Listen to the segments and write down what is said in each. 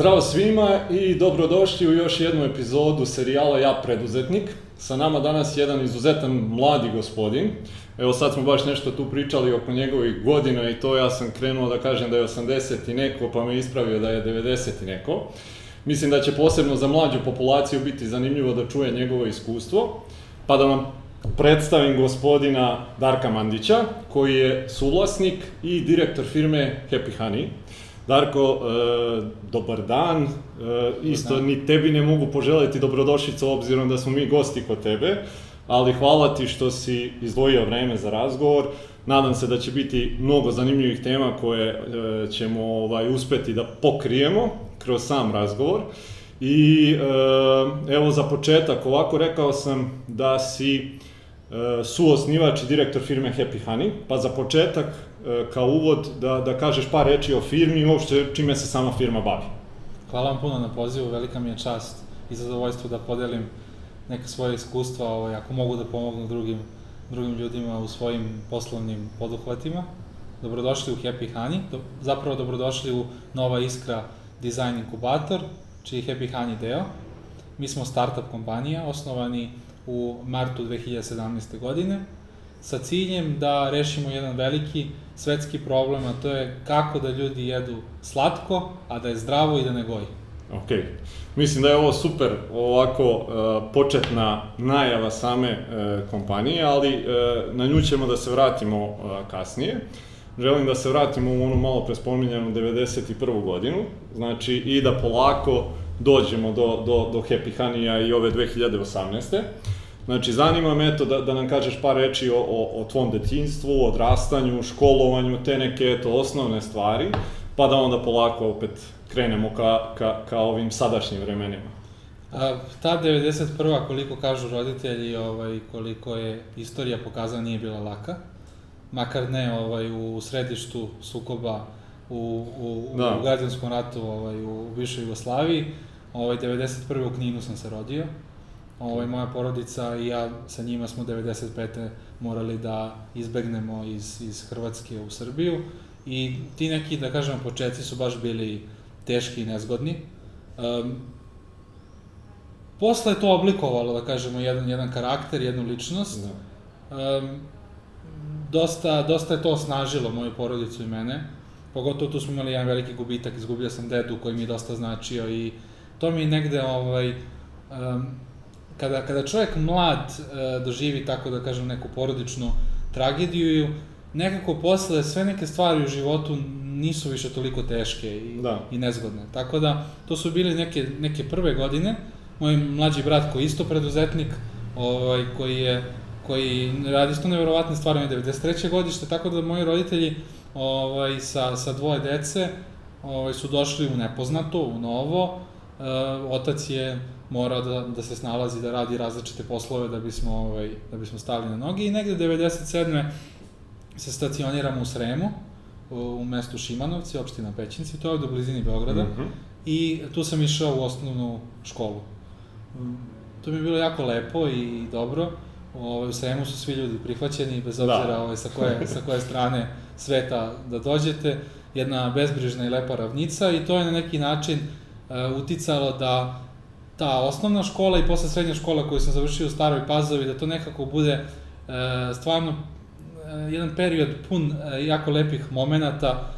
Zdravo svima i dobrodošli u još jednu epizodu serijala Ja preduzetnik. Sa nama danas jedan izuzetan mladi gospodin. Evo sad smo baš nešto tu pričali oko njegovih godina i to ja sam krenuo da kažem da je 80 i neko, pa me ispravio da je 90 i neko. Mislim da će posebno za mlađu populaciju biti zanimljivo da čuje njegovo iskustvo. Pa da vam predstavim gospodina Darka Mandića, koji je suvlasnik i direktor firme Happy Honey. Darko, e, dobar dan. E, isto dan. ni tebi ne mogu poželiti dobrodošlicu obzirom da smo mi gosti kod tebe, ali hvala ti što si izdvojio vreme za razgovor. Nadam se da će biti mnogo zanimljivih tema koje e, ćemo ovaj, uspeti da pokrijemo kroz sam razgovor. I e, evo za početak, ovako rekao sam da si e, suosnivač i direktor firme Happy Honey, pa za početak, kao uvod, da, da kažeš par reči o firmi i uopšte čime se sama firma bavi. Hvala vam puno na pozivu, velika mi je čast i zadovoljstvo da podelim neka svoje iskustva, ovaj, ako mogu da pomognu drugim, drugim ljudima u svojim poslovnim poduhvatima. Dobrodošli u Happy Honey, do, zapravo dobrodošli u Nova Iskra Design Inkubator, čiji je Happy Honey deo. Mi smo startup kompanija, osnovani u martu 2017. godine, sa ciljem da rešimo jedan veliki svetski problem, a to je kako da ljudi jedu slatko, a da je zdravo i da ne goji. Ok, mislim da je ovo super ovako uh, početna najava same uh, kompanije, ali uh, na nju ćemo da se vratimo kasnije. Želim da se vratimo u onu malo prespominjenu 91. godinu, znači i da polako dođemo do, do, do Happy Honey-a i ove 2018. Znači, zanima me eto da, da nam kažeš par reči o, o, o tvom detinjstvu, odrastanju, školovanju, te neke eto osnovne stvari, pa da onda polako opet krenemo ka, ka, ka ovim sadašnjim vremenima. A, ta 91. koliko kažu roditelji, ovaj, koliko je istorija pokazala nije bila laka. Makar ne ovaj, u središtu sukoba u, u, Da. u građanskom ratu ovaj, u bivšoj Jugoslaviji. Ovaj, 91. u Kninu sam se rodio. Ovaj, moja porodica i ja sa njima smo 95. morali da izbegnemo iz, iz Hrvatske u Srbiju. I ti neki, da kažemo, početci su baš bili teški i nezgodni. Um, posle je to oblikovalo, da kažemo, jedan, jedan karakter, jednu ličnost. Da. Um, dosta, dosta je to osnažilo moju porodicu i mene. Pogotovo tu smo imali jedan veliki gubitak, izgubio sam dedu koji mi je dosta značio i to mi negde, ovaj, um, kada, kada čovjek mlad uh, doživi tako da kažem neku porodičnu tragediju, nekako posle sve neke stvari u životu nisu više toliko teške i, Da. i nezgodne. Tako da, to su bile neke, neke prve godine. Moj mlađi brat koji je isto preduzetnik, ovaj, koji je koji radi isto neverovatne stvari, on je 93. godište, tako da moji roditelji ovaj, sa, sa dvoje dece ovaj, su došli u nepoznato, u novo. E, otac je morao da, da se snalazi, da radi različite poslove da bismo, ovaj, da bismo stali na noge i negde 97. se stacioniramo u Sremu, u, mestu Šimanovci, opština Pećinci, to je ovde u blizini Beograda. Mhm. I tu sam išao u osnovnu školu. Mm, To mi je bilo jako lepo i dobro. Ovaj, u Sremu su svi ljudi prihvaćeni, bez Da. obzira ovaj, sa, koje, sa koje strane sveta da dođete. Jedna bezbrižna i lepa ravnica i to je na neki način uticalo da ta osnovna škola i posle srednja škola koju sam završio u Staroj Pazovi, da to nekako bude uh, stvarno uh, jedan period pun jako lepih momenata,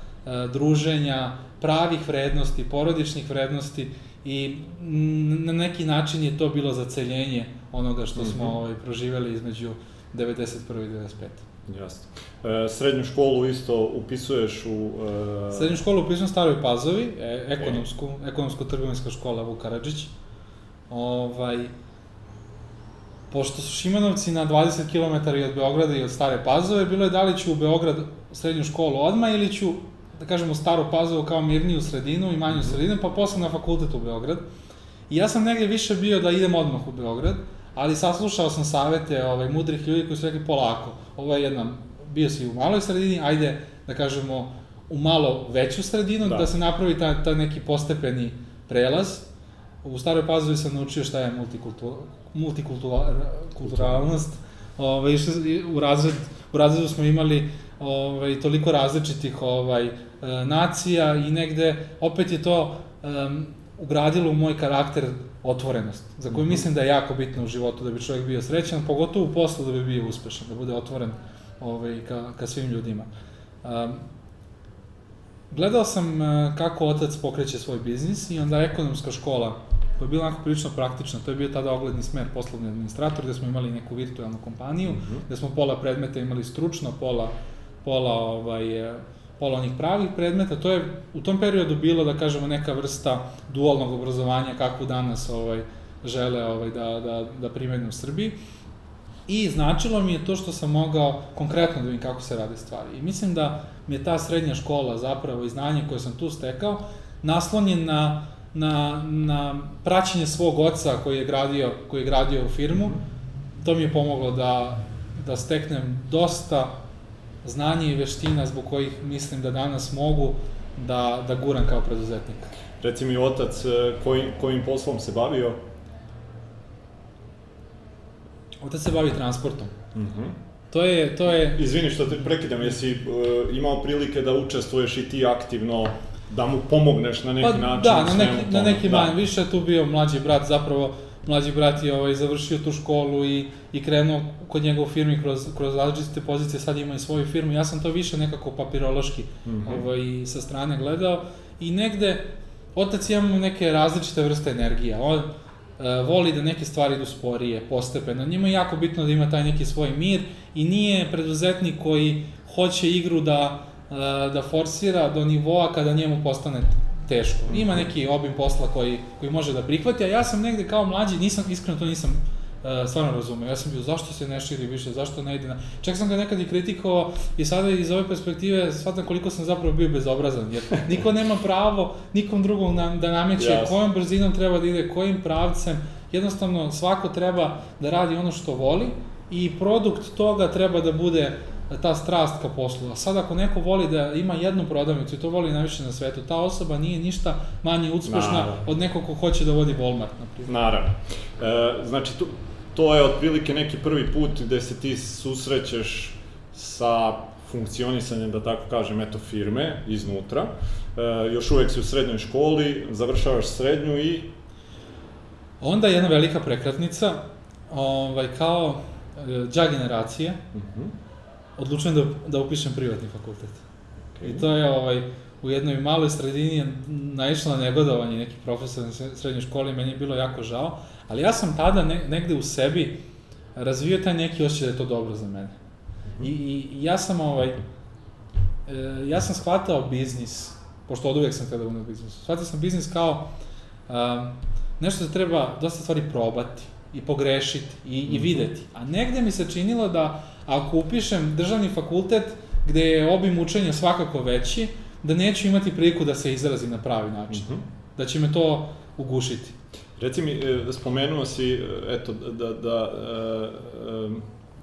druženja, pravih vrednosti, porodičnih vrednosti i mm, na neki način je to bilo zaceljenje onoga što smo Mhm. ovaj, proživeli između 91. i 95. Jasno. E, srednju školu isto upisuješ u... E, Srednju školu upisam u Staroj Pazovi, e, ekonomsku, ekonomsko-trgovinska škola Vuk Karadžić. Ovaj, pošto su Šimanovci na 20 km i od Beograda i od Stare Pazove, bilo je da li ću u Beograd srednju školu odmah ili ću, da kažemo, Staru Pazovu kao mirniju sredinu i manju sredinu, pa posle na fakultet u Beograd. I ja sam negde više bio da idem odmah u Beograd, ali saslušao sam savete ovaj, mudrih ljudi koji su rekli polako, ovo je jedna, bio si u maloj sredini, ajde da kažemo u malo veću sredinu, Da. da, se napravi ta, ta neki postepeni prelaz. U Staroj Pazovi sam naučio šta je multikultur, multikulturalnost. Ovaj, išli, u, razred, u razredu smo imali ovaj, toliko različitih ovaj, e, nacija i negde opet je to um, ugradilo u moj karakter otvorenost, za koju Mhm. mislim da je jako bitno u životu da bi čovjek bio srećan, pogotovo u poslu da bi bio uspešan, da bude otvoren ovaj, ka, ka svim ljudima. Um, gledao sam uh, kako otac pokreće svoj biznis i onda ekonomska škola, koja je bila onako prilično praktična, to je bio tada ogledni smer poslovni administrator, gde smo imali neku virtualnu kompaniju, Mhm. gde smo pola predmeta imali stručno, pola, pola, ovaj, e, pola onih pravih predmeta. To je u tom periodu bilo, da kažemo, neka vrsta dualnog obrazovanja kakvu danas ovaj, žele ovaj, da, da, da primene u Srbiji. I značilo mi je to što sam mogao konkretno da vidim kako se rade stvari. I mislim da mi je ta srednja škola zapravo i znanje koje sam tu stekao naslonjen na, na, na praćenje svog oca koji je gradio, koji je gradio firmu. To mi je pomoglo da, da steknem dosta znanja i veština zbog kojih mislim da danas mogu da, da guram kao preduzetnik. Reci mi, otac, e, koji, kojim poslom se bavio? Otac se bavi transportom. Mhm. To je, to je, Izvini što te prekidam, jesi uh, imao prilike da učestvuješ i ti aktivno, da mu pomogneš na neki pa, način? da, na neki, na neki da. manj, više tu bio mlađi brat, zapravo mlađi brat je ovaj, završio tu školu i, i krenuo kod njega u firmi kroz, kroz različite pozicije, sad ima i svoju firmu, ja sam to više nekako papirološki Mhm. ovaj, sa strane gledao i negde otac ima neke različite vrste energija, on voli da neke stvari idu sporije, postepeno, njima je jako bitno da ima taj neki svoj mir i nije preduzetnik koji hoće igru da, e, da forsira do nivoa kada njemu postane teško. Ima neki obim posla koji, koji može da prihvati, a ja sam negde kao mlađi, nisam, iskreno to nisam uh, stvarno razumeo. Ja sam bio, zašto se ne širi više, zašto ne ide na... Čak sam ga nekad i kritikovao i sada iz ove perspektive shvatam koliko sam zapravo bio bezobrazan, jer niko nema pravo nikom drugom na, da nameće Jasno. kojom brzinom treba da ide, kojim pravcem. Jednostavno, svako treba da radi ono što voli i produkt toga treba da bude ta strast ka poslu. A sad ako neko voli da ima jednu prodavnicu i to voli najviše na svetu, ta osoba nije ništa manje uspešna Naravno. od nekog ko hoće da vodi Walmart, na primjer. Naravno. E, znači, to, to je otprilike neki prvi put gde se ti susrećeš sa funkcionisanjem, da tako kažem, eto, firme iznutra. E, još uvek si u srednjoj školi, završavaš srednju i Onda jedna velika prekratnica, ovaj, kao e, đa generacije, Mhm. odlučujem da, da upišem privatni fakultet. I to je ovaj, u jednoj maloj sredini je naišlo na negodovanje neki profesor na sre- srednjoj školi, meni je bilo jako žao, ali ja sam tada ne, negde u sebi razvio taj neki osjećaj da je to dobro za mene. I, i, i ja sam ovaj, e, ja sam shvatao biznis, pošto od uvek sam htio da budem u biznisu, shvatio sam biznis kao um, nešto da treba dosta stvari probati i pogrešiti i, i videti. A negde mi se činilo da ako upišem državni fakultet gde je obim učenja svakako veći, da neću imati priliku da se izrazim na pravi način. Mhm. Da će me to ugušiti. Reci mi, e, spomenuo si, e, eto, da, da, e,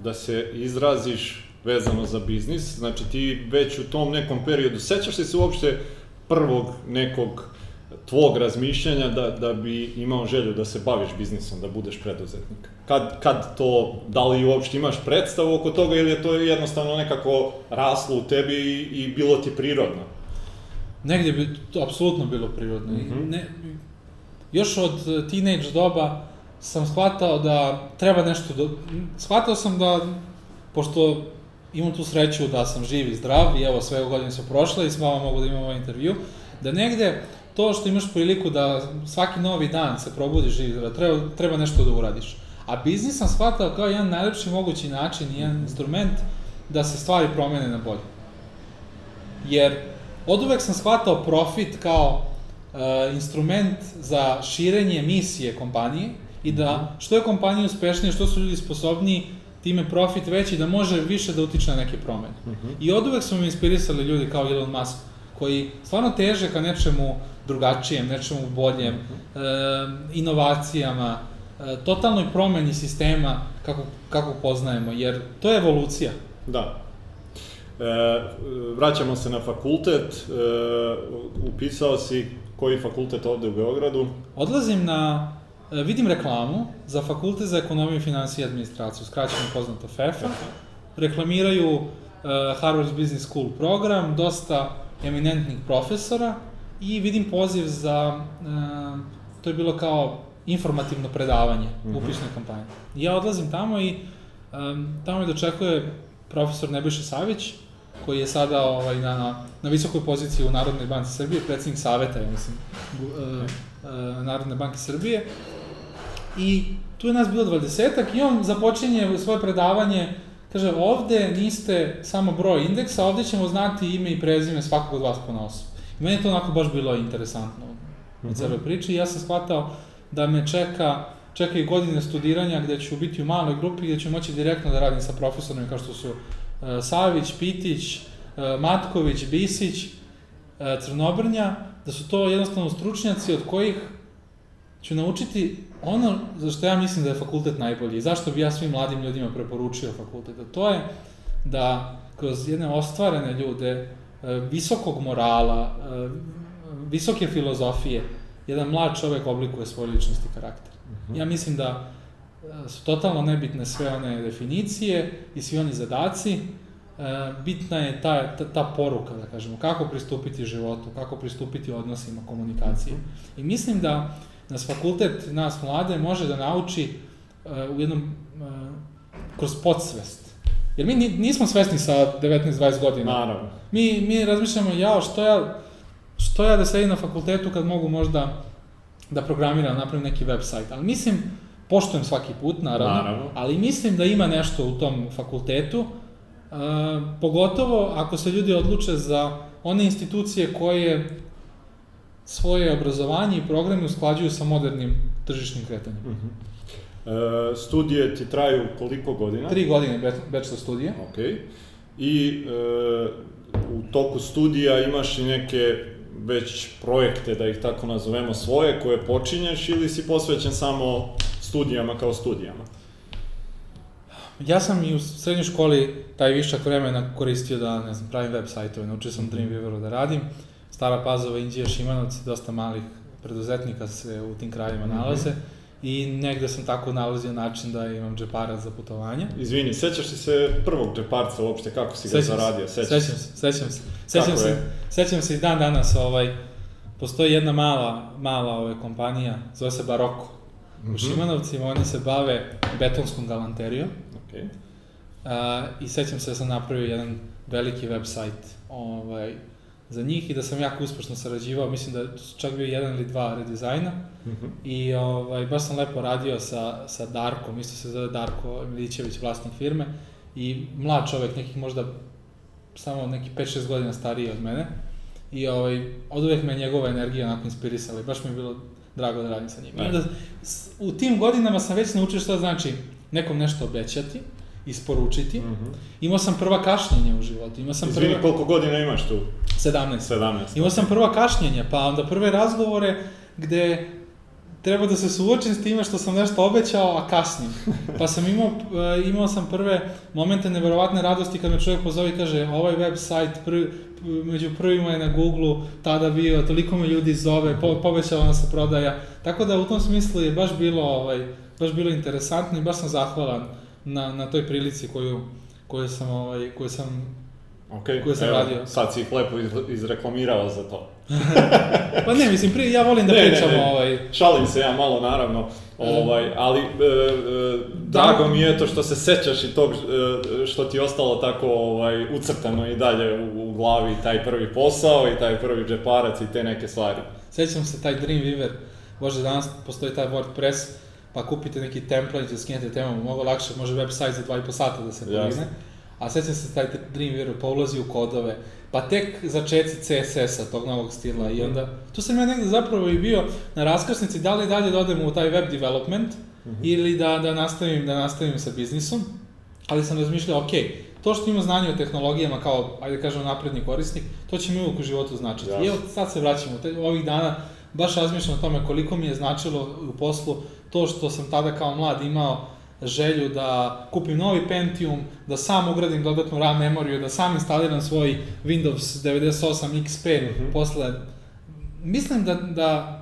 da se izraziš vezano za biznis, znači ti već u tom nekom periodu, sećaš li se uopšte prvog nekog tvog razmišljanja da, da bi imao želju da se baviš biznisom, da budeš preduzetnik? Kad, kad to, da li uopšte imaš predstavu oko toga ili je to jednostavno nekako raslo u tebi i, i bilo ti prirodno? Negdje bi to apsolutno bilo prirodno. I Mhm. ne, još od e, teenage doba sam shvatao da treba nešto do... Shvatao sam da, pošto imam tu sreću da sam živ i zdrav i evo sve godine su prošle i s vama mogu da imam ovaj intervju, da negde to što imaš priliku da svaki novi dan se probudiš i zdrav, treba, treba nešto da uradiš. A biznis sam shvatao kao jedan najlepši mogući način, jedan instrument da se stvari promene na bolje. Jer od uvek sam shvatao profit kao e, instrument za širenje misije kompanije i da što je kompanija uspešnija, što su ljudi sposobniji, time profit veći da može više da utiče na neke promene. I od uvek su me inspirisali ljudi kao Elon Musk, koji stvarno teže ka nečemu drugačijem, nečemu boljem, e, inovacijama, e, totalnoj promeni sistema kako, kako poznajemo, jer to je evolucija. Da. E, vraćamo se na fakultet, e, upisao si koji fakultet ovde u Beogradu? Odlazim na, e, vidim reklamu za Fakultet za ekonomiju, finansije i administraciju, skraćeno poznato FEFA. Reklamiraju uh, Harvard Business School program, dosta eminentnih profesora i vidim poziv za, e, to je bilo kao informativno predavanje u upisnoj kampanji. I ja odlazim tamo i um, tamo me dočekuje profesor Nebojša Savić, koji je sada ovaj, na, na visokoj poziciji u Narodnoj banci Srbije, predsednik saveta, ja mislim, e, e, Narodne banke Srbije. I tu je nas bilo 20 i on započinje svoje predavanje, kaže, ovde niste samo broj indeksa, ovde ćemo znati ime i prezime svakog od vas po nosu. I meni je to onako baš bilo interesantno u Mhm. celoj priči i ja sam shvatao da me čeka čeka i godine studiranja gde ću biti u maloj grupi gde ću moći direktno da radim sa profesorima kao što su Savić, Pitić, e, Matković, Bisić, e, Crnobrnja, da su to jednostavno stručnjaci od kojih ću naučiti ono za što ja mislim da je fakultet najbolji i zašto bi ja svim mladim ljudima preporučio fakultet. A to je da kroz jedne ostvarene ljude, visokog morala, visoke filozofije, jedan mlad čovek oblikuje svoj ličnost i karakter. Ja mislim da su totalno nebitne sve one definicije i svi oni zadaci, e, bitna je ta, ta, ta poruka, da kažemo, kako pristupiti životu, kako pristupiti odnosima, komunikaciji. I mislim da nas fakultet, nas mlade, može da nauči e, u jednom, e, kroz podsvest. Jer mi ni- nismo svesni sa 19-20 godina. Naravno. Mi, mi razmišljamo, jao, što ja, što ja da sedim na fakultetu kad mogu možda da programiram, napravim neki website. Ali mislim, poštujem svaki put, naravno, Naravno. ali mislim da ima nešto u tom fakultetu, uh, pogotovo ako se ljudi odluče za one institucije koje svoje obrazovanje i programe usklađuju sa modernim tržišnim kretanjem. Mhm. E, studije ti traju koliko godina? Tri godine bachelor studije. Ok. I e, u toku studija imaš i neke već projekte, da ih tako nazovemo, svoje, koje počinješ ili si posvećen samo studijama kao studijama? Ja sam i u srednjoj školi taj višak vremena koristio da, ne znam, pravim web sajtove, naučio sam Dreamweaveru da radim. Stara Pazova, Indija, Šimanovci, dosta malih preduzetnika se u tim krajevima Mhm. nalaze. I negde sam tako nalazio način da imam džeparac za putovanje. Izvini, sećaš li se prvog džeparca uopšte, kako si ga Sećam se, zaradio? Sećaš Sećam se, sećam se. Sećam Kako se, je? sećam se i dan danas, ovaj, postoji jedna mala, mala ovaj, kompanija, zove se Baroko. Mhm. U Šimanovcima oni se bave betonskom galanterijom. Ok. A, I sećam se da sam napravio jedan veliki website ovaj, za njih i da sam jako uspešno sarađivao, mislim da su čak bio jedan ili dva redizajna Mhm. i ovaj, baš sam lepo radio sa, sa Darkom, isto se zove Darko Milićević, vlasnik firme i mlad čovek, nekih možda samo neki 5-6 godina stariji od mene i ovaj, od uvek me njegova energija onako inspirisala i baš mi je bilo drago da radim sa njim. I Ne. onda, u tim godinama sam već naučio šta znači nekom nešto obećati, isporučiti. Mhm. Imao sam prva kašnjenja u životu, imao sam Izvini, prva... koliko godina imaš tu? 17. 17. Imao sam prva kašnjenja, pa onda prve razgovore gde treba da se suočim s time što sam nešto obećao, a kasnim. Pa sam imao, e, imao sam prve momente neverovatne radosti kad me čovjek pozove i kaže ovaj web sajt prvi, među prvima je na Google tada bio, toliko me ljudi zove, po, povećala se prodaja. Tako da u tom smislu je baš bilo, ovaj, baš bilo interesantno i baš sam zahvalan na, na toj prilici koju, koju sam, ovaj, koju sam Ok, koje sam evo, radio. sad si ih lepo iz- izreklamirao za to. Pa ne, mislim, prije, ja volim da Ne, ne, pričam ne. ovaj... Šalim se ja malo, naravno, ovaj, ali e, e, drago mi je to što se sećaš i tog e, što ti je ostalo tako ovaj, ucrtano i dalje u, u glavi taj prvi posao i taj prvi džeparac i te neke stvari. Sećam se taj Dreamweaver, bože danas postoji taj WordPress, pa kupite neki template, skinete temu, mnogo lakše, može website za 2,5 sata da se podigne. A sećam se taj Dreamweaver, pa ulazi u kodove, pa tek začeci CSS-a, tog novog stila i onda, tu sam ja negde zapravo i bio na raskrsnici, da li dalje da odem u taj web development ili da, da, nastavim, da nastavim sa biznisom, ali sam razmišljao, ok, to što ima znanje o tehnologijama kao, ajde da kažem, napredni korisnik, to će mi uvijek u životu značiti. Jasno. I evo, sad se vraćamo, te, ovih dana baš razmišljam o tome koliko mi je značilo u poslu to što sam tada kao mlad imao želju da kupim novi Pentium, da sam ugradim dodatnu RAM memoriju, da sam instaliram svoj Windows 98 XP Mhm. posle. Mislim da, da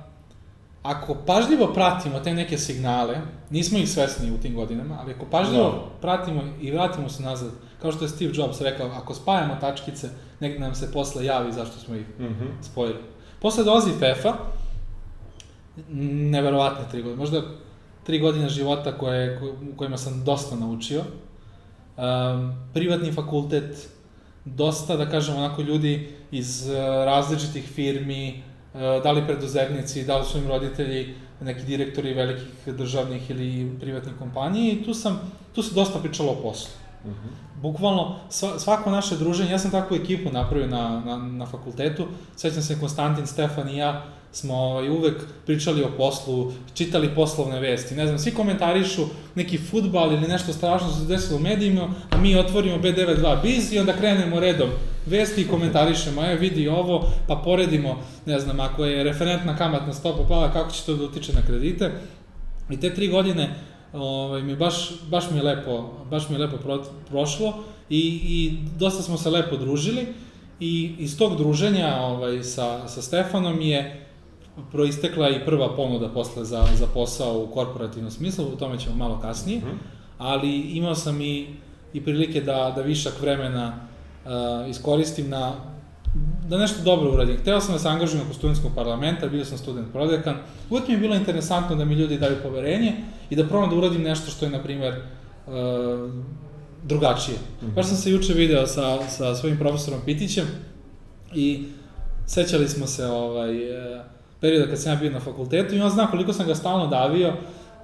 ako pažljivo pratimo te neke signale, nismo ih svesni u tim godinama, ali ako pažljivo Da. pratimo i vratimo se nazad, kao što je Steve Jobs rekao, ako spajamo tačkice, negde nam se posle javi zašto smo ih Mhm. spojili. Posle dolazi FEFA, neverovatne tri godine, možda tri godine života koje, u kojima sam dosta naučio. Um, privatni fakultet, dosta, da kažem, onako ljudi iz uh, različitih firmi, uh, da li preduzetnici, da li su im roditelji, neki direktori velikih državnih ili privatnih kompanija i tu sam, tu se dosta pričalo o poslu. Mhm. -huh. Bukvalno, sva, svako naše druženje, ja sam takvu ekipu napravio na, na, na fakultetu, sećam se Konstantin, Stefan i ja, smo ovaj, uvek pričali o poslu, čitali poslovne vesti, ne znam, svi komentarišu neki futbal ili nešto strašno se desilo u medijima, a mi otvorimo B92 Biz i onda krenemo redom vesti i komentarišemo, evo vidi ovo, pa poredimo, ne znam, ako je referentna kamatna stopa pala, kako će to da utiče na kredite. I te tri godine ovaj, mi baš, baš mi je lepo, baš mi je lepo pro, prošlo i, i dosta smo se lepo družili i iz tog druženja ovaj, sa, sa Stefanom je proistekla i prva ponuda posle za, za posao u korporativnom smislu, u tome ćemo malo kasnije, -hmm. ali imao sam i, i prilike da, da višak vremena uh, iskoristim na da nešto dobro uradim. Hteo sam da se angažujem oko studentskog parlamenta, bio sam student prodekan. Uvijek mi je bilo interesantno da mi ljudi daju poverenje i da probam da uradim nešto što je, na primer, uh, drugačije. Mm -hmm. Baš sam se juče video sa, sa svojim profesorom Pitićem i sećali smo se ovaj, uh, perioda kad sam ja bio na fakultetu i on zna koliko sam ga stalno davio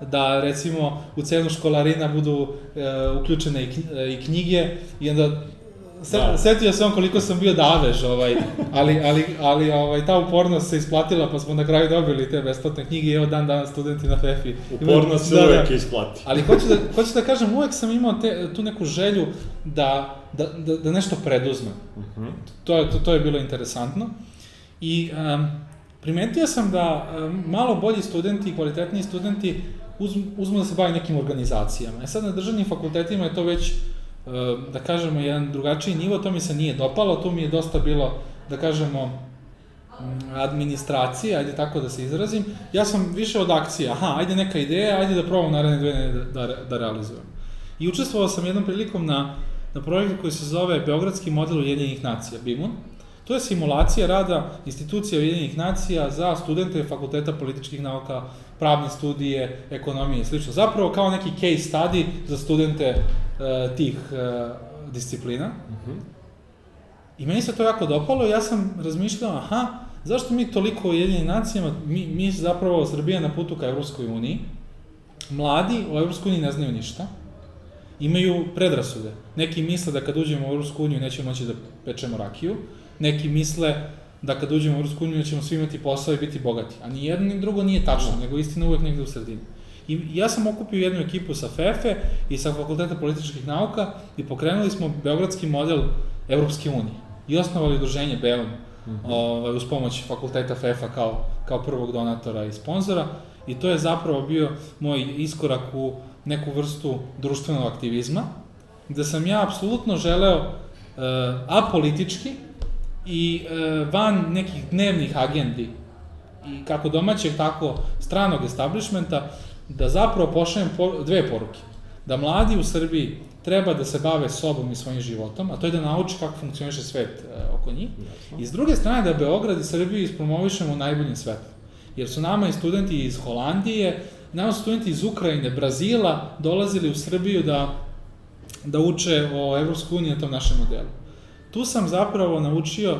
da recimo u cenu školarina budu e, uključene i, e, i knjige i onda se, da. setio se on koliko sam bio davež, ovaj, ali, ali, ali ovaj, ta upornost se isplatila, pa smo na kraju dobili te besplatne knjige i evo dan danas studenti na FEFI. Upornost se da, uvek da, isplati. Ali hoću da, hoću da kažem, uvek sam imao te, tu neku želju da, da, da, da nešto preduzmem. Uh mhm. -huh. to, to, to je bilo interesantno. I um, primetio sam da malo bolji studenti i kvalitetniji studenti uzmu, da se bavi nekim organizacijama. E sad na državnim fakultetima je to već, da kažemo, jedan drugačiji nivo, to mi se nije dopalo, tu mi je dosta bilo, da kažemo, administracije, ajde tako da se izrazim. Ja sam više od akcije, aha, ajde neka ideja, ajde da probam naredne dve nedelje da, da, da realizujem. I učestvovao sam jednom prilikom na, na projektu koji se zove Beogradski model Ujedinjenih nacija, BIMUN, To je simulacija rada institucija Ujedinjenih nacija za studente Fakulteta političkih nauka, pravne studije, ekonomije i slično. Zapravo kao neki case study za studente uh, tih uh, disciplina. Mhm. -huh. I meni se to jako dopalo ja sam razmišljao, aha, zašto mi toliko u Ujedinjenim nacijama, mi, mi zapravo Srbija na putu ka Evropskoj uniji, mladi u Evropskoj uniji ne znaju ništa, imaju predrasude. Neki misle da kad uđemo u Evropsku uniju nećemo moći da pečemo rakiju, neki misle da kad uđemo u Europsku uniju ćemo svi imati posao i biti bogati. A ni jedno ni drugo nije tačno, no. nego istina uvek negde u sredini. I ja sam okupio jednu ekipu sa FEFE i sa Fakulteta političkih nauka i pokrenuli smo beogradski model Evropske unije. I osnovali udruženje BEON mm -hmm. ovaj, uz pomoć Fakulteta FEFA kao, kao prvog donatora i sponzora. I to je zapravo bio moj iskorak u neku vrstu društvenog aktivizma, gde sam ja apsolutno želeo uh, apolitički, i e, van nekih dnevnih agendi i kako domaćeg, tako stranog establishmenta, da zapravo pošaljem por, dve poruke. Da mladi u Srbiji treba da se bave sobom i svojim životom, a to je da nauči kako funkcioniše svet e, oko njih. Jasno. I s druge strane da Beograd i Srbiju ispromovišemo u najboljem svetu. Jer su nama i studenti iz Holandije, nama su studenti iz Ukrajine, Brazila dolazili u Srbiju da, da uče o Evropskoj uniji na tom našem modelu tu sam zapravo naučio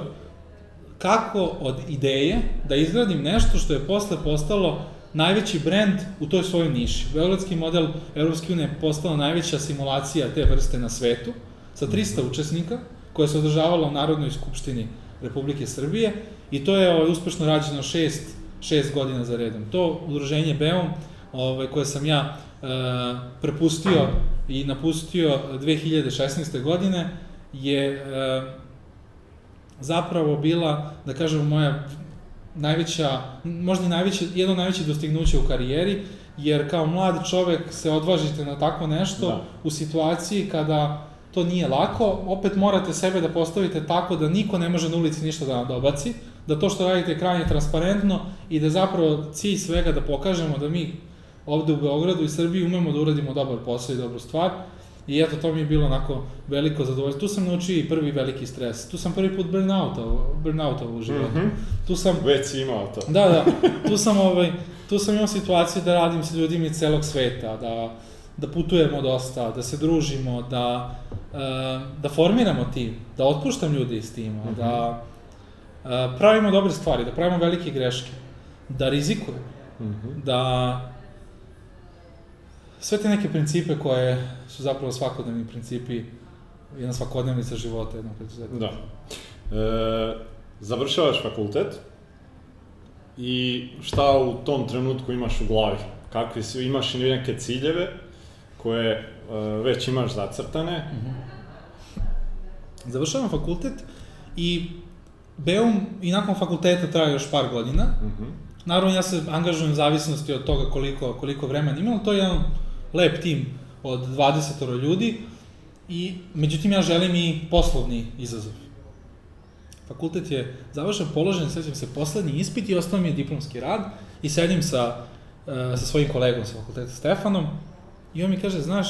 kako od ideje da izgradim nešto što je posle postalo najveći brend u toj svojoj niši. Beogradski model Evropske unije je postala najveća simulacija te vrste na svetu, sa 300 učesnika, koja se održavala u Narodnoj skupštini Republike Srbije i to je ovaj, uspešno rađeno šest, šest godina za redom. To udruženje BEOM, ovaj, koje sam ja e, prepustio i napustio 2016. godine, je e, zapravo bila, da kažemo, moja najveća, možda i najveće, jedno najveće dostignuće u karijeri, jer kao mlad čovek se odvažite na tako nešto da. u situaciji kada to nije lako, opet morate sebe da postavite tako da niko ne može na ulici ništa da dobaci, da to što radite je krajnje transparentno i da zapravo cilj svega da pokažemo da mi ovde u Beogradu i Srbiji umemo da uradimo dobar posao i dobru stvar I eto, to mi je bilo onako veliko zadovoljstvo. Tu sam naučio i prvi veliki stres. Tu sam prvi put burnoutao, burnoutao u životu. Mm -hmm. Tu sam... Već si imao to. Da, da. Tu sam, ovaj, tu sam imao situaciju da radim sa ljudima iz celog sveta, da, da putujemo dosta, da se družimo, da, uh, da formiramo tim, da otpuštam ljude iz tima, mm -hmm. da uh, pravimo dobre stvari, da pravimo velike greške, da rizikujemo, mm -hmm. da sve te neke principe koje su zapravo svakodnevni principi, jedna svakodnevnica života jednog preduzetnika. Da. E, završavaš fakultet i šta u tom trenutku imaš u glavi? Kakvi si, imaš i neke ciljeve koje e, već imaš zacrtane? Mm -hmm. Završavam fakultet i Beum i nakon fakulteta traje još par godina. Mm -hmm. Naravno, ja se angažujem u zavisnosti od toga koliko, koliko vremena imam, to je jedan lep tim od 20 ljudi i međutim ja želim i poslovni izazov. Fakultet je završen, položen, sećam se, poslednji ispit i ostao mi je diplomski rad i sedim sa, uh, sa svojim kolegom sa fakulteta Stefanom i on mi kaže, znaš,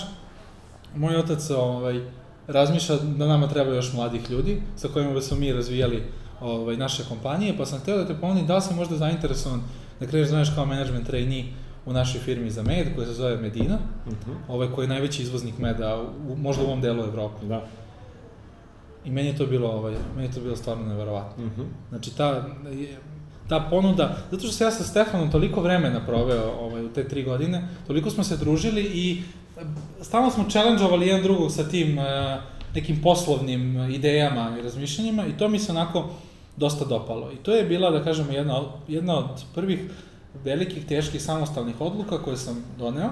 moj otac ovaj, razmišlja da nama treba još mladih ljudi sa kojima bi smo mi razvijali ovaj, naše kompanije, pa sam hteo da te ponudim da li si možda zainteresovan da kreneš, znaš, kao management trainee u našoj firmi za med, koja se zove Medina, uh mhm. -huh. ovaj koji je najveći izvoznik meda, u, možda u ovom delu Evrope. Da. I meni je to bilo, ovaj, meni je to bilo stvarno neverovatno. Uh mhm. -huh. Znači, ta, ta ponuda, zato što se ja sa Stefanom toliko vremena proveo ovaj, u te tri godine, toliko smo se družili i stalno smo challenge-ovali jedan drugog sa tim uh, nekim poslovnim idejama i razmišljanjima i to mi se onako dosta dopalo. I to je bila, da kažemo, jedna, jedna od prvih velikih, teških, samostalnih odluka koje sam doneo,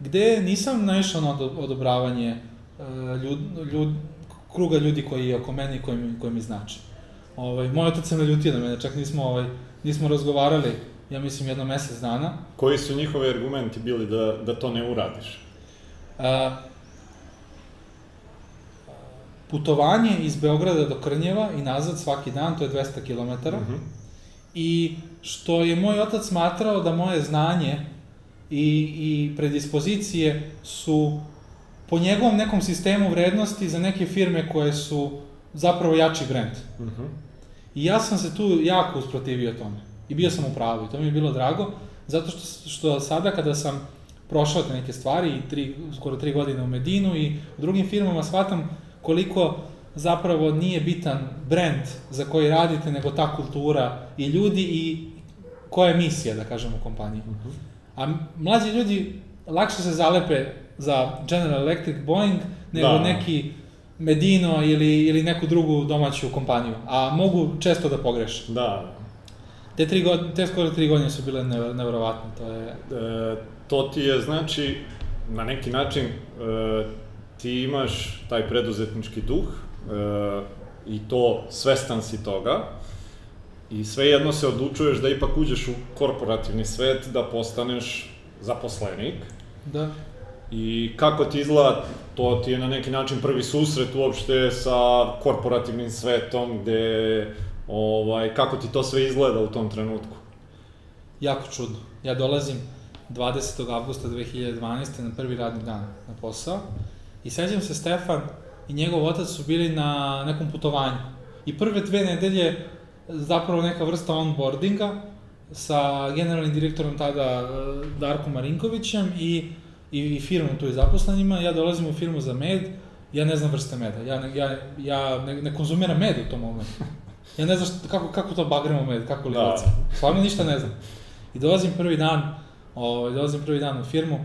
gde nisam naišao na odobravanje e, ljud, ljud, kruga ljudi koji je oko mene i koji mi, koji mi znači. Ovaj, moj otac se naljutio na mene, čak nismo, ovaj, nismo razgovarali, ja mislim, jedno mesec dana. Koji su njihovi argumenti bili da, da to ne uradiš? A, putovanje iz Beograda do Krnjeva i nazad svaki dan, to je 200 km. Mm -hmm. I što je moj otac smatrao da moje znanje i, i predispozicije su po njegovom nekom sistemu vrednosti za neke firme koje su zapravo jači brend. Uh mhm. -huh. I ja sam se tu jako usprotivio tome. I bio sam u pravu i to mi je bilo drago, zato što, što sada kada sam prošao te neke stvari i tri, skoro tri godine u Medinu i u drugim firmama shvatam koliko zapravo nije bitan brand za koji radite, nego ta kultura i ljudi i koja je misija, da kažem, u kompaniji. Uh -huh. A mlađi ljudi lakše se zalepe za General Electric, Boeing, nego da. neki Medino ili, ili neku drugu domaću kompaniju, a mogu često da pogreše. Da. Te, tri godine, te skoro tri godine su bile nevjerovatne, to je... E, to ti je, znači, na neki način, e, ti imaš taj preduzetnički duh e, i to svestan si toga, I svejedno se odlučuješ da ipak uđeš u korporativni svet, da postaneš zaposlenik. Da. I kako ti izgleda, to ti je na neki način prvi susret uopšte sa korporativnim svetom, gde, ovaj, kako ti to sve izgleda u tom trenutku? Jako čudno. Ja dolazim 20. avgusta 2012. na prvi radni dan na posao i sećam se Stefan i njegov otac su bili na nekom putovanju. I prve dve nedelje zapravo neka vrsta onboardinga sa generalnim direktorom tada e, Darko Marinkovićem i, i, i firmom tu i zaposlenima. Ja dolazim u firmu za med, ja ne znam vrste meda. Ja, ne, ja, ja ne, ne konzumiram med u tom momentu. Ja ne znam šta, kako, kako to bagremo med, kako li da. Stvarno ništa ne znam. I dolazim prvi dan, ovaj, dolazim prvi dan u firmu.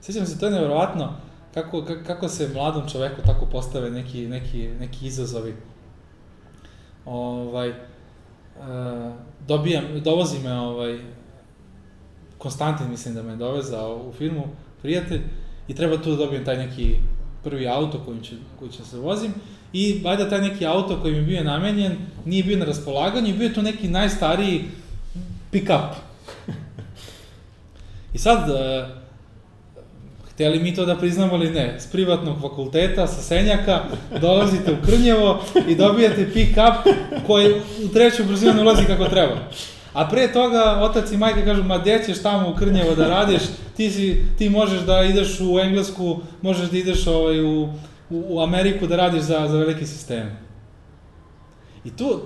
Sjećam se, to je nevjerovatno kako, kako se mladom čoveku tako postave neki, neki, neki izazovi ovaj, uh, dobijam, dovozi me ovaj, Konstantin mislim da me dovezao u firmu, prijatelj, i treba tu da dobijem taj neki prvi auto kojim će, koji će se vozim, i valjda taj neki auto koji mi je bio namenjen nije bio na raspolaganju, bio je to neki najstariji pick-up. I sad, uh, Hteli mi to da priznamo ili ne, s privatnog fakulteta, sa Senjaka, dolazite u Krnjevo i dobijate pick-up koji u treću brzinu ne ulazi kako treba. A pre toga otac i majka kažu, ma gde ćeš tamo u Krnjevo da radiš, ti, si, ti možeš da ideš u Englesku, možeš da ideš ovaj, u, u, u Ameriku da radiš za, za velike sisteme. I tu,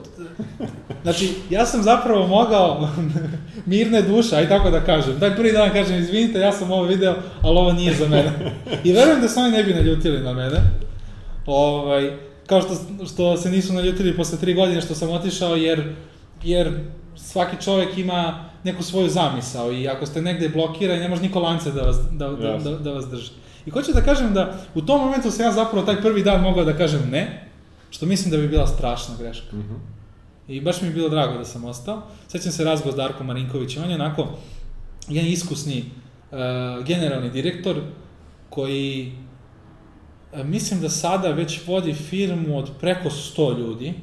znači, ja sam zapravo mogao mirne duše, aj tako da kažem. Daj prvi dan kažem, izvinite, ja sam ovo video, ali ovo nije za mene. I verujem da se oni ne bi naljutili na mene. Ovaj, kao što, što se nisu naljutili posle tri godine što sam otišao, jer, jer svaki čovek ima neku svoju zamisao i ako ste negde blokirani, ne može niko lance da vas, da, da, da, da vas drži. I hoću da kažem da u tom momentu sam ja zapravo taj prvi dan mogao da kažem ne, što mislim da bi bila strašna greška. Mm -hmm. I baš mi je bilo drago da sam ostao. Sećam se razgovor s Darkom Marinkovićem, on je onako jedan iskusni uh, generalni direktor koji uh, mislim da sada već vodi firmu od preko 100 ljudi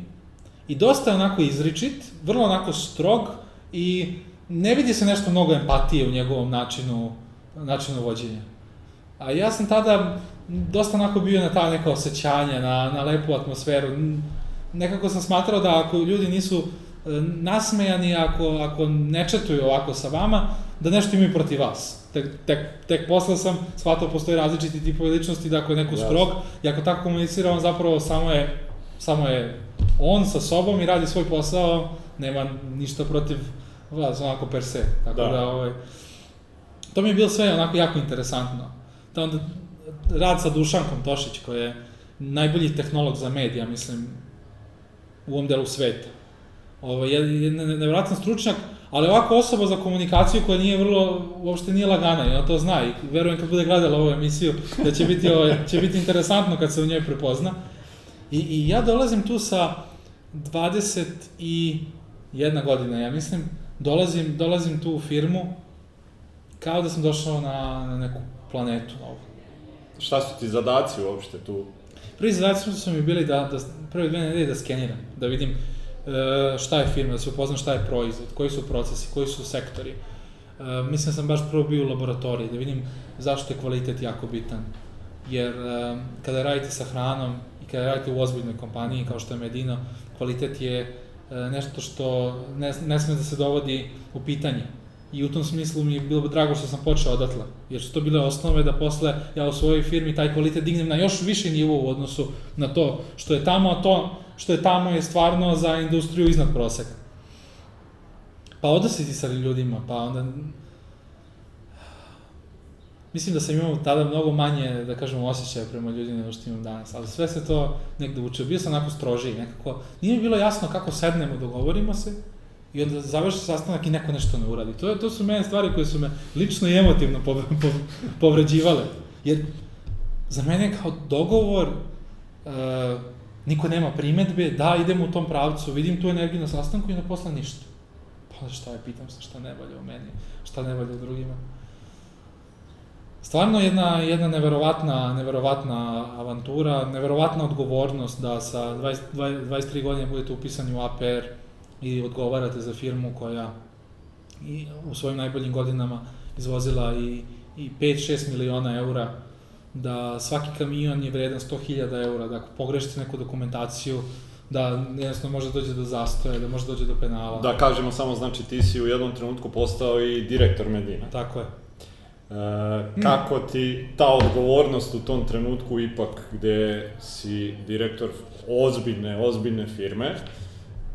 i dosta je onako izričit, vrlo onako strog i ne vidi se nešto mnogo empatije u njegovom načinu, načinu vođenja. A ja sam tada dosta onako bio na ta neka osjećanja, na, na lepu atmosferu. Nekako sam smatrao da ako ljudi nisu e, nasmejani, ako, ako ne četuju ovako sa vama, da nešto imaju protiv vas. Tek, tek, tek posle sam shvatao postoji različiti tipovi ličnosti, da ako je neko yes. strog, i ako tako komunicira, on zapravo samo je, samo je on sa sobom i radi svoj posao, nema ništa protiv vas, onako per se. Tako da, da ovaj, to mi je bilo sve onako jako interesantno. Da onda rad sa Dušankom Tošić, koji je najbolji tehnolog za medija, mislim, u ovom delu sveta. Ovo, je, je nevjerojatan stručnjak, ali ovako osoba za komunikaciju koja nije vrlo, uopšte nije lagana, i ona to zna i verujem kad bude gledala ovu emisiju da će biti, ovo, će biti interesantno kad se u njoj prepozna. I, I ja dolazim tu sa 21 godina, ja mislim, dolazim, dolazim tu u firmu kao da sam došao na, na neku planetu novu. Šta su ti zadaci uopšte tu? Prvi zadaci su mi bili da, da prve dve nedelje da skeniram, da vidim e, šta je firma, da se upoznam šta je proizvod, koji su procesi, koji su sektori. E, mislim da sam baš prvo bio u laboratoriji, da vidim zašto je kvalitet jako bitan. Jer e, kada radite sa hranom i kada radite u ozbiljnoj kompaniji kao što je Medino, kvalitet je nešto što ne, ne sme da se dovodi u pitanje I u tom smislu mi je bilo drago što sam počeo odatle, jer su to bile osnove da posle ja u svojoj firmi taj kvalitet dignem na još viši nivo u odnosu na to što je tamo, a to što je tamo je stvarno za industriju iznad proseka. Pa odnositi sa ljudima, pa onda... Mislim da sam imao tada mnogo manje, da kažem, osjećaja prema ljudima nego što imam danas, ali sve se to negde uče. Bio sam onako strožiji, nekako, nije mi bilo jasno kako sednemo, dogovorimo se, i onda završi sastanak i neko nešto ne uradi. To, je, to su mene stvari koje su me lično i emotivno pov, pov, povređivale. Jer za mene kao dogovor, uh, niko nema primetbe, da, idemo u tom pravcu, vidim tu energiju na sastanku i na posla ništa. Pa šta je, pitam se šta ne valja u meni, šta ne valja u drugima. Stvarno jedna, jedna neverovatna, neverovatna avantura, neverovatna odgovornost da sa 20, 20, 23 godine budete upisani u APR, i odgovarate za firmu koja i u svojim najboljim godinama izvozila i, i 5-6 miliona eura, da svaki kamion je vredan 100.000 eura, da ako pogrešite neku dokumentaciju, da jednostavno može dođe do zastoja, da može dođe do penala. Da kažemo samo, znači ti si u jednom trenutku postao i direktor Medina. Tako je. E, kako ti ta odgovornost u tom trenutku ipak gde si direktor ozbiljne, ozbiljne firme,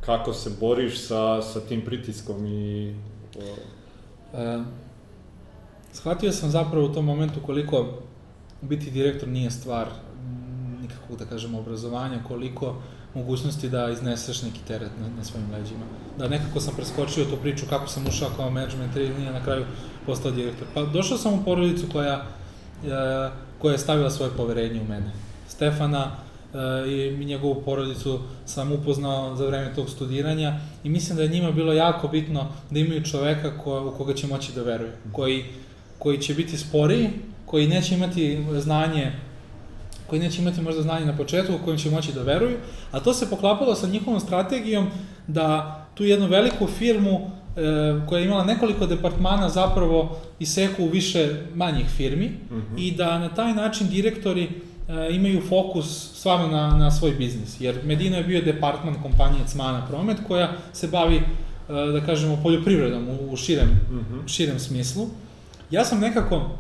kako se boriš sa, sa tim pritiskom i... E, shvatio sam zapravo u tom momentu koliko biti direktor nije stvar nikakvog, da kažemo, obrazovanja, koliko mogućnosti da izneseš neki teret na, na svojim leđima. Da nekako sam preskočio tu priču kako sam ušao kao management nije na kraju postao direktor. Pa došao sam u porodicu koja, e, koja je stavila svoje poverenje u mene. Stefana, i njegovu porodicu sam upoznao za vreme tog studiranja i mislim da je njima bilo jako bitno da imaju čoveka ko, u koga će moći da veruje, koji, koji će biti sporiji, koji neće imati znanje koji neće imati možda znanje na početku, kojim će moći da veruju, a to se poklapalo sa njihovom strategijom da tu jednu veliku firmu e, koja je imala nekoliko departmana zapravo iseku u više manjih firmi mm -hmm. i da na taj način direktori e, imaju fokus stvarno na, na svoj biznis. Jer Medina je bio departman kompanije Cmana Promet koja se bavi e, da kažemo, poljoprivredom u, u širem, Mm -hmm. širem smislu. Ja sam nekako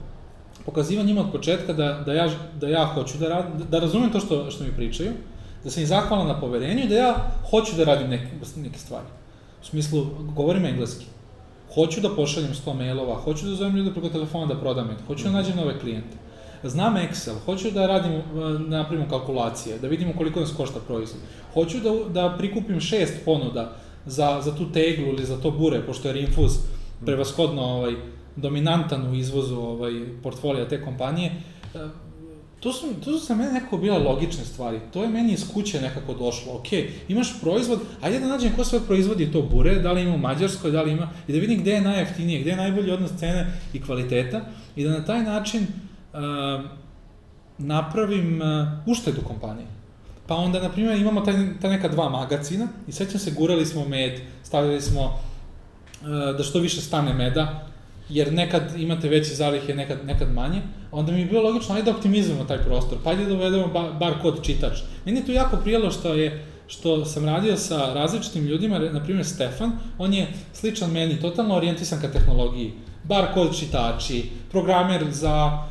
pokazivao njima od početka da, da, ja, da ja hoću da radim, da razumem to što, što mi pričaju, da sam im zahvalan na poverenju i da ja hoću da radim neke, neke stvari. U smislu, govorim engleski. Hoću da pošaljem 100 mailova, hoću da zovem ljude preko telefona da prodam hoću da nađem nove klijente. Znam Excel, hoću da radim, e, da napravimo kalkulacije, da vidimo koliko nas košta proizvod. Hoću da, da prikupim šest ponuda za, za tu teglu ili za to bure, pošto je Rinfuz prevashodno ovaj, dominantan u izvozu ovaj, portfolija te kompanije. E, To su, to su za mene nekako bile logične stvari. To je meni iz kuće nekako došlo. Ok, imaš proizvod, ajde da nađem ko sve proizvodi to bure, da li ima u Mađarskoj, da li ima, i da vidim gde je najjeftinije, gde je najbolji odnos cene i kvaliteta, i da na taj način uh, napravim uh, uštedu kompanije. Pa onda, na primjer, imamo taj, ta neka dva magacina i sećam se, gurali smo med, stavili smo uh, da što više stane meda, jer nekad imate veće zalihe, nekad, nekad manje, onda mi je bilo logično, ajde da optimizujemo taj prostor, pa ajde da uvedemo bar, bar kod čitač. Meni je tu jako prijelo što je što sam radio sa različitim ljudima, na primjer Stefan, on je sličan meni, totalno orijentisan ka tehnologiji. Bar kod čitači, programer za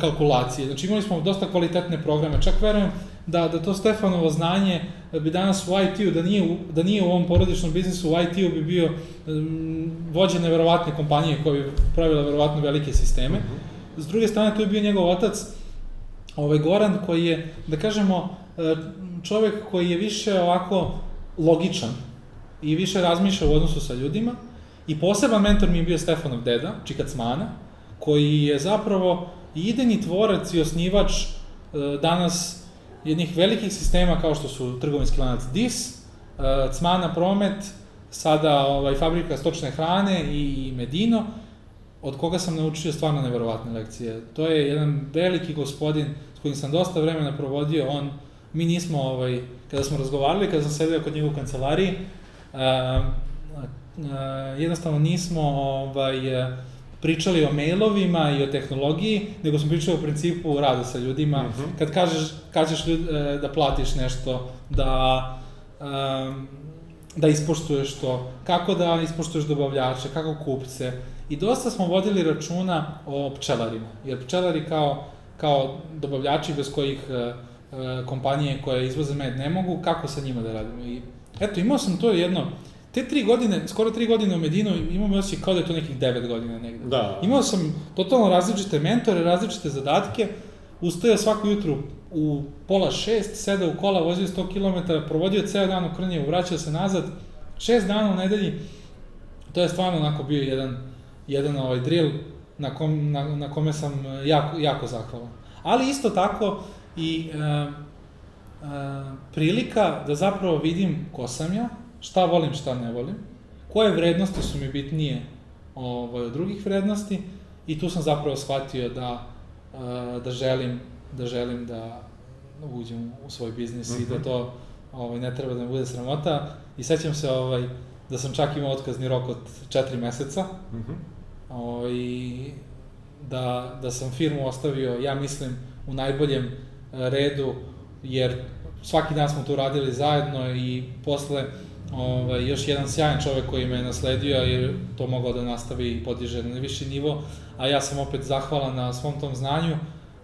kalkulacije. Znači imali smo dosta kvalitetne programe, čak verujem da, da to Stefanovo znanje bi danas u IT-u, da nije, da nije u ovom porodičnom biznisu, u IT-u bi bio um, vođe neverovatne kompanije koja bi pravila verovatno velike sisteme. -hmm. S druge strane, tu je bio njegov otac, ovaj Goran, koji je, da kažemo, čovek koji je više ovako logičan i više razmišlja u odnosu sa ljudima. I poseban mentor mi je bio Stefanov deda, Čika Cmana, koji je zapravo idejni tvorac i osnivač danas jednih velikih sistema kao što su trgovinski lanac DIS, Cmana Promet, sada ovaj, fabrika stočne hrane i, i Medino, od koga sam naučio stvarno neverovatne lekcije. To je jedan veliki gospodin s kojim sam dosta vremena provodio, on, mi nismo, ovaj, kada smo razgovarali, kada sam sedeo kod njega u kancelariji, uh, uh, jednostavno nismo ovaj, pričali o mailovima i o tehnologiji, nego smo pričali o principu rada sa ljudima. Mm -hmm. Kad kažeš, kažeš ljud, da platiš nešto, da um, da ispoštuješ to, kako da ispoštuješ dobavljače, kako kupce. I dosta smo vodili računa o pčelarima, jer pčelari kao, kao dobavljači bez kojih e, e, kompanije koje izvoze med ne mogu, kako sa njima da radimo. I eto, imao sam to jedno, te tri godine, skoro tri godine u Medinu, imam osjećaj kao da je to nekih devet godina negde. Da. Imao sam totalno različite mentore, različite zadatke, ustajao svako jutru u pola šest, sedao u kola, vozio 100 km, provodio ceo dan u Krnjevu, vraćao se nazad, šest dana u nedelji, to je stvarno onako bio jedan, jedan ovaj drill na, kom, na, na kome sam jako, jako zahvalan. Ali isto tako i e, e, prilika da zapravo vidim ko sam ja, šta volim, šta ne volim, koje vrednosti su mi bitnije ovaj, od drugih vrednosti i tu sam zapravo shvatio da, e, da želim da želim da uđem u svoj biznis mm -hmm. i da mhm. to ovaj, ne treba da mi bude sramota. I sećam se ovaj, da sam čak imao otkazni rok od četiri meseca. Mm -hmm. ovaj, da, da sam firmu ostavio, ja mislim, u najboljem redu, jer svaki dan smo tu radili zajedno i posle ovaj, još jedan sjajan čovek koji me je nasledio je to mogao da nastavi i podiže na viši nivo, a ja sam opet zahvalan na svom tom znanju,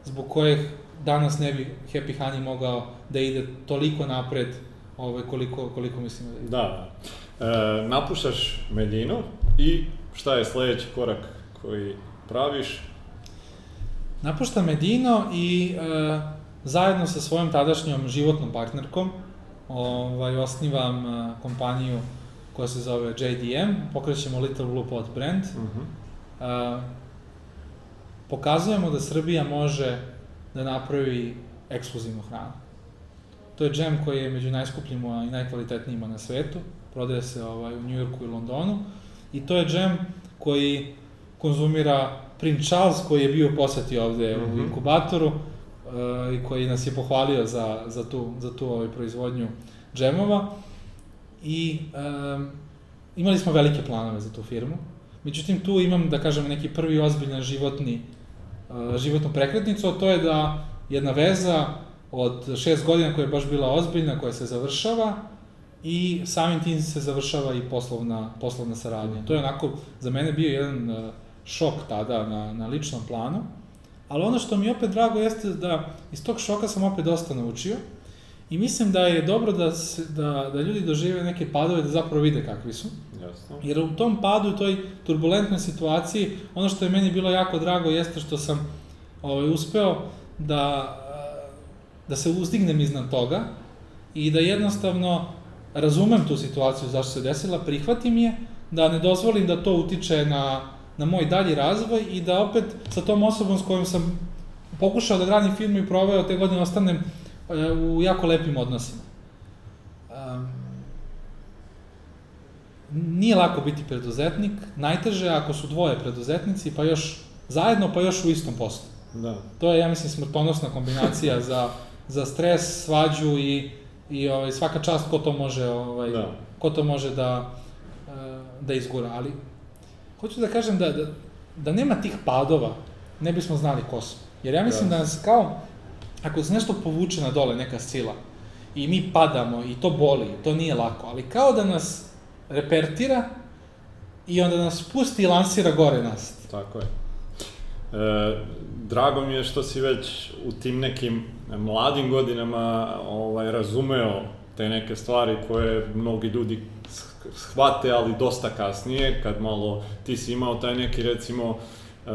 zbog kojeg danas ne bi Happy Honey mogao da ide toliko napred ovaj, koliko, koliko mislim da ide. Da, e, napuštaš Medinu i šta je sledeći korak koji praviš? Napuštam Medino i e, zajedno sa svojom tadašnjom životnom partnerkom ovaj, osnivam kompaniju koja se zove JDM, pokrećemo Little Blue Pot brand. Uh. -huh. e, pokazujemo da Srbija može da napravi ekskluzivnu hranu. To je džem koji je među najskupljima i najkvalitetnijima na svetu, prodaje se ovaj, u Njujorku i Londonu, i to je džem koji konzumira Prince Charles koji je bio poseti ovde mm -hmm. u mhm. inkubatoru uh, i koji nas je pohvalio za, za tu, za tu ovaj, proizvodnju džemova. I um, imali smo velike planove za tu firmu. Međutim, tu imam, da kažem, neki prvi ozbiljan životni životnu prekretnicu, a to je da jedna veza od šest godina koja je baš bila ozbiljna, koja se završava, i samim tim se završava i poslovna, poslovna saradnja. To je onako za mene bio jedan uh, šok tada na, na ličnom planu, ali ono što mi je opet drago jeste da iz tog šoka sam opet dosta naučio i mislim da je dobro da, se, da, da ljudi dožive neke padove da zapravo vide kakvi su. Jasno. Jer u tom padu, u toj turbulentnoj situaciji, ono što je meni bilo jako drago jeste što sam ovaj, uspeo da, da se uzdignem iznad toga i da jednostavno razumem tu situaciju zašto se desila, prihvatim je, da ne dozvolim da to utiče na, na moj dalji razvoj i da opet sa tom osobom s kojom sam pokušao da gradim firmu i proveo te godine ostanem e, u jako lepim odnosima. Um, nije lako biti preduzetnik, najteže ako su dvoje preduzetnici, pa još zajedno, pa još u istom poslu. Da. To je, ja mislim, smrtonosna kombinacija za, za stres, svađu i, i ovaj, svaka čast ko to može, ovaj, Da. ko to može da, e, da izgura. Ali, hoću da kažem da, da, da nema tih padova, ne bismo znali ko smo. Jer ja mislim Da. da nas kao, ako se nešto povuče na dole, neka sila, i mi padamo, i to boli, to nije lako, ali kao da nas repertira i onda nas pusti i lansira gore nas. Tako je. E, drago mi je što si već u tim nekim mladim godinama ovaj, razumeo te neke stvari koje mnogi ljudi shvate, ali dosta kasnije, kad malo ti si imao taj neki recimo e,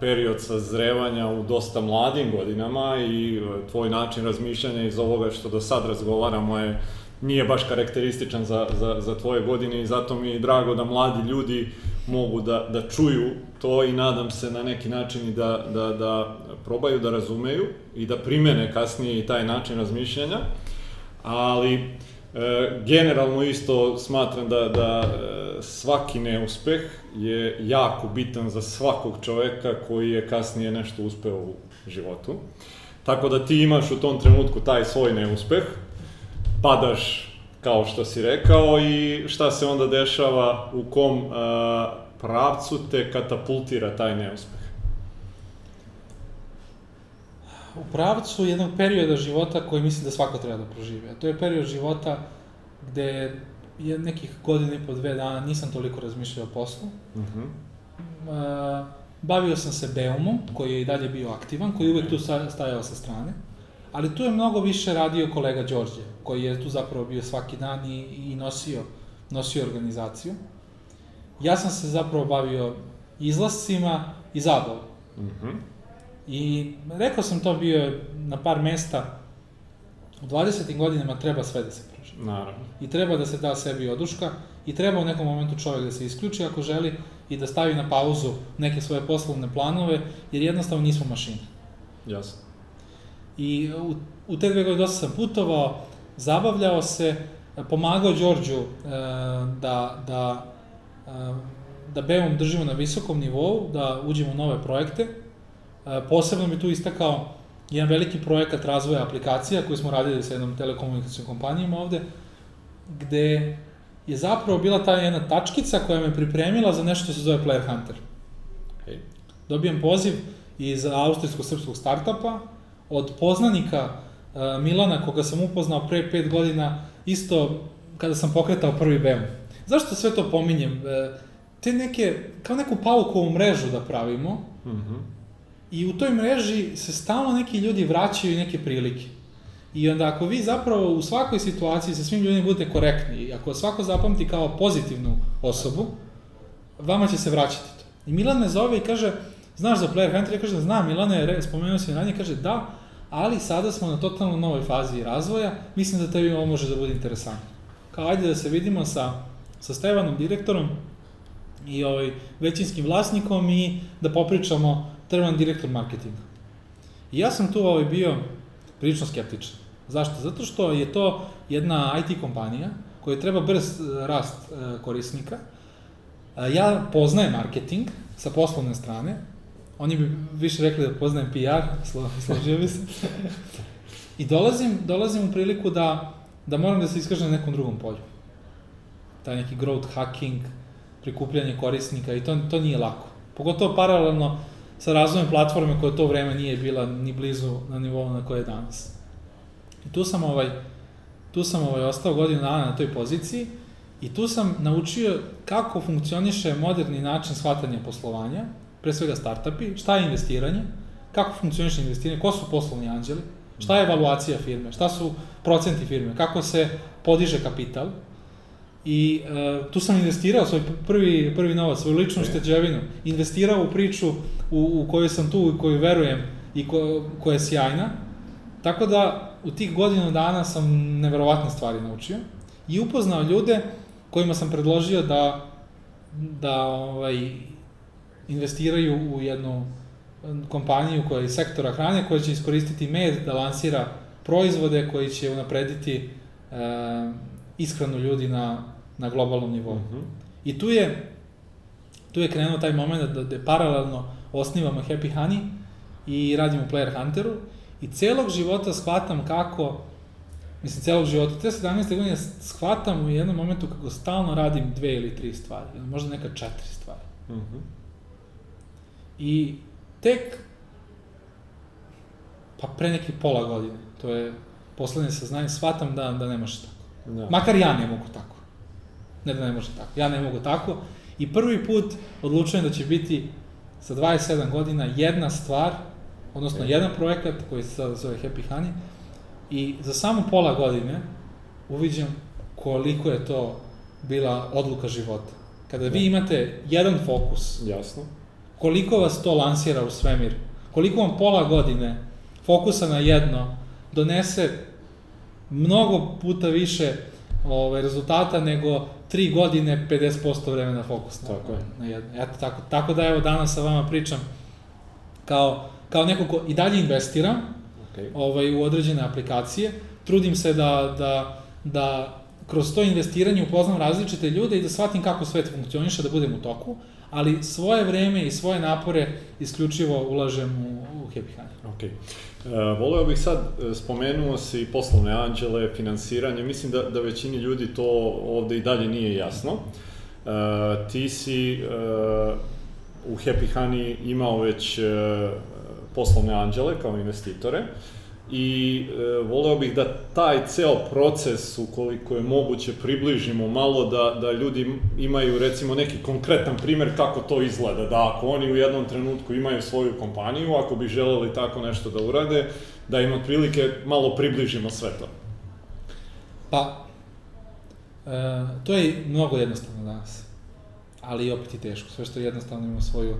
period sazrevanja u dosta mladim godinama i e, tvoj način razmišljanja iz ovoga što do sad razgovaramo je nije baš karakterističan za, za, za tvoje godine i zato mi je drago da mladi ljudi mogu da, da čuju to i nadam se na neki način i da, da, da probaju da razumeju i da primene kasnije i taj način razmišljanja. Ali generalno isto smatram da, da e, svaki neuspeh je jako bitan za svakog čoveka koji je kasnije nešto uspeo u životu. Tako da ti imaš u tom trenutku taj svoj neuspeh, padaš kao što si rekao i šta se onda dešava u kom a, pravcu te katapultira taj neuspeh. U pravcu jednog perioda života koji mislim da svako treba da proživi. A to je period života gde je nekih godina i po dve dana nisam toliko razmišljao o poslu. Uh -huh. E, bavio sam se Beumom, koji je i dalje bio aktivan, koji je uvek tu stajao sa strane. Ali tu je mnogo više radio kolega Đorđe, koji je tu zapravo bio svaki dan i, i nosio, nosio organizaciju. Ja sam se zapravo bavio izlascima i zabavom. Uh -huh. I rekao sam to bio je na par mesta, u 20. godinama treba sve da se proživi. Naravno. I treba da se da sebi oduška i treba u nekom momentu čovek da se isključi ako želi i da stavi na pauzu neke svoje poslovne planove, jer jednostavno nismo mašine. Jasno. I u, u te dve godine dosta sam putovao, zabavljao se, pomagao Đorđu e, da, da, e, da Beum držimo na visokom nivou, da uđemo u nove projekte. E, posebno mi tu istakao jedan veliki projekat razvoja aplikacija koji smo radili sa jednom telekomunikacijom kompanijom ovde, gde je zapravo bila ta jedna tačkica koja me pripremila za nešto što se zove Player Hunter. Hej. Dobijem poziv iz austrijsko-srpskog startupa od poznanika uh, Milana, koga sam upoznao pre pet godina, isto kada sam pokretao prvi BEM. Zašto sve to pominjem? E, te neke, kao neku paukovu mrežu da pravimo, Uh -huh. I u toj mreži se stalno neki ljudi vraćaju neke prilike. I onda ako vi zapravo u svakoj situaciji sa svim ljudima budete korektni, i ako svako zapamti kao pozitivnu osobu, vama će se vraćati to. I Milan me zove i kaže, znaš za Player Hunter? Ja kažem, znam, re- spomenuo si ranije, kaže, da, ali sada smo na totalno novoj fazi razvoja, mislim da tebi ovo može da bude interesantno. Kao, ajde da se vidimo sa, sa Stevanom, direktorom, i ovaj, većinskim vlasnikom i da popričamo treban direktor marketinga. I ja sam tu ovaj, bio prilično skeptičan. Zašto? Zato što je to jedna IT kompanija koja treba brz e, rast e, korisnika. E, Ja poznajem marketing sa poslovne strane. Oni bi više rekli da poznajem PR, slo- složio bi se. I dolazim, dolazim u priliku da, da moram da se iskažem na nekom drugom polju. Taj neki growth hacking, prikupljanje korisnika i to, to nije lako. Pogotovo paralelno sa razvojem platforme koja to vreme nije bila ni blizu na nivou na koje je danas. I tu sam ovaj, tu sam ovaj, ostao godinu dana na toj poziciji i tu sam naučio kako funkcioniše moderni način shvatanja poslovanja, pre svega startupi, šta je investiranje, kako funkcioniše investiranje, ko su poslovni anđeli, šta je evaluacija firme, šta su procenti firme, kako se podiže kapital. I uh, tu sam investirao svoj prvi, prvi novac, svoju ličnu šteđevinu, investirao u priču u, u kojoj sam tu, u kojoj verujem i ko, koja je sjajna. Tako da u tih godinu dana sam neverovatne stvari naučio i upoznao ljude kojima sam predložio da, da ovaj, investiraju u jednu kompaniju koja je iz sektora hrane, koja će iskoristiti med da lansira proizvode koji će unaprediti e, ishranu ljudi na, na globalnom nivou. Mm -hmm. I tu je, tu je krenuo taj moment da, da paralelno osnivamo Happy Honey i radimo Player Hunteru i celog života shvatam kako, mislim celog života, te 17. godine shvatam u jednom momentu kako stalno radim dve ili tri stvari, ili možda neka četiri stvari. Mm -hmm. I tek pa pre nekih pola godine, to je poslednje saznanje, shvatam da, da ne može tako. Da. Makar ja ne mogu tako. Ne da ne može tako, ja ne mogu tako. I prvi put odlučujem da će biti sa 27 godina jedna stvar, odnosno e. jedan projekat koji se zove Happy Honey, i za samo pola godine uviđam koliko je to bila odluka života. Kada vi da. imate jedan fokus, Jasno koliko vas to lansira u svemir, koliko vam pola godine fokusa na jedno donese mnogo puta više ovaj, rezultata nego tri godine 50% vremena fokus na, tako na jedno. Eto, tako, tako da evo danas sa vama pričam kao, kao neko ko i dalje investira okay. ovaj, u određene aplikacije, trudim se da, da, da kroz to investiranje upoznam različite ljude i da shvatim kako svet funkcioniše, da budem u toku, ali svoje vreme i svoje napore isključivo ulažem u, u Happy Honey. Ok. Uh, voleo bih sad, e, spomenuo si poslovne anđele, finansiranje, mislim da, da većini ljudi to ovde i dalje nije jasno. Uh, ti si uh, u Happy Honey imao već uh, poslovne anđele kao investitore. Uh, i e, voleo bih da taj ceo proces, ukoliko je moguće, približimo malo, da, da ljudi imaju recimo neki konkretan primer kako to izgleda, da ako oni u jednom trenutku imaju svoju kompaniju, ako bi želeli tako nešto da urade, da im otprilike malo približimo sve to. Pa, e, to je mnogo jednostavno danas, ali opet i teško. Sve što je jednostavno ima svoju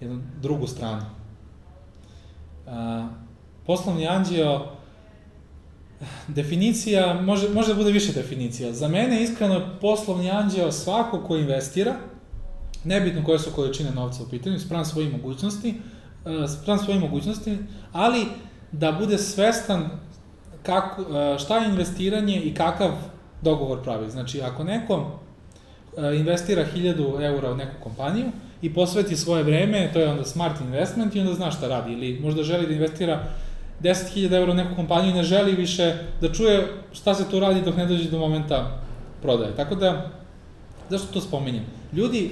jednu drugu stranu. E, poslovni anđeo, definicija, može, može da bude više definicija. Za mene, iskreno, poslovni anđeo svako ko investira, nebitno koje su količine novca u pitanju, sprem svojih mogućnosti, e, sprem svojih mogućnosti, ali da bude svestan kako, e, šta je investiranje i kakav dogovor pravi. Znači, ako neko e, investira 1000 eura u neku kompaniju i posveti svoje vreme, to je onda smart investment i onda zna šta radi. Ili možda želi da investira 10.000 eura u neku kompaniju i ne želi više da čuje šta se tu radi dok ne dođe do momenta prodaje. Tako da, zašto to spominjem? Ljudi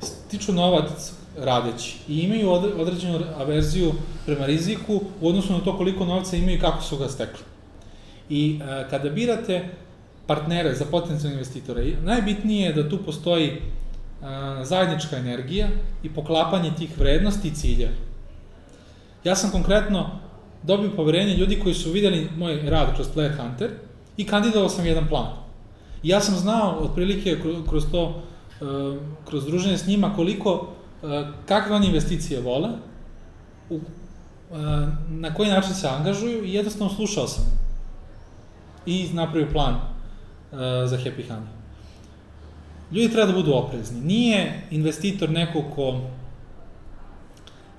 stiču novac radeći i imaju određenu averziju prema riziku u odnosu na to koliko novca imaju i kako su ga stekli. I e, kada birate partnere za potencijalne investitore, najbitnije je da tu postoji e, zajednička energija i poklapanje tih vrednosti i cilja. Ja sam konkretno dobio poverenje ljudi koji su videli moj rad kroz Player Hunter i kandidovao sam jedan plan. I ja sam znao otprilike kroz to, e, kroz druženje s njima koliko, e, kakve oni investicije vole, u, e, na koji način se angažuju i jednostavno slušao sam i napravio plan za Happy Honey. Ljudi treba da budu oprezni. Nije investitor neko ko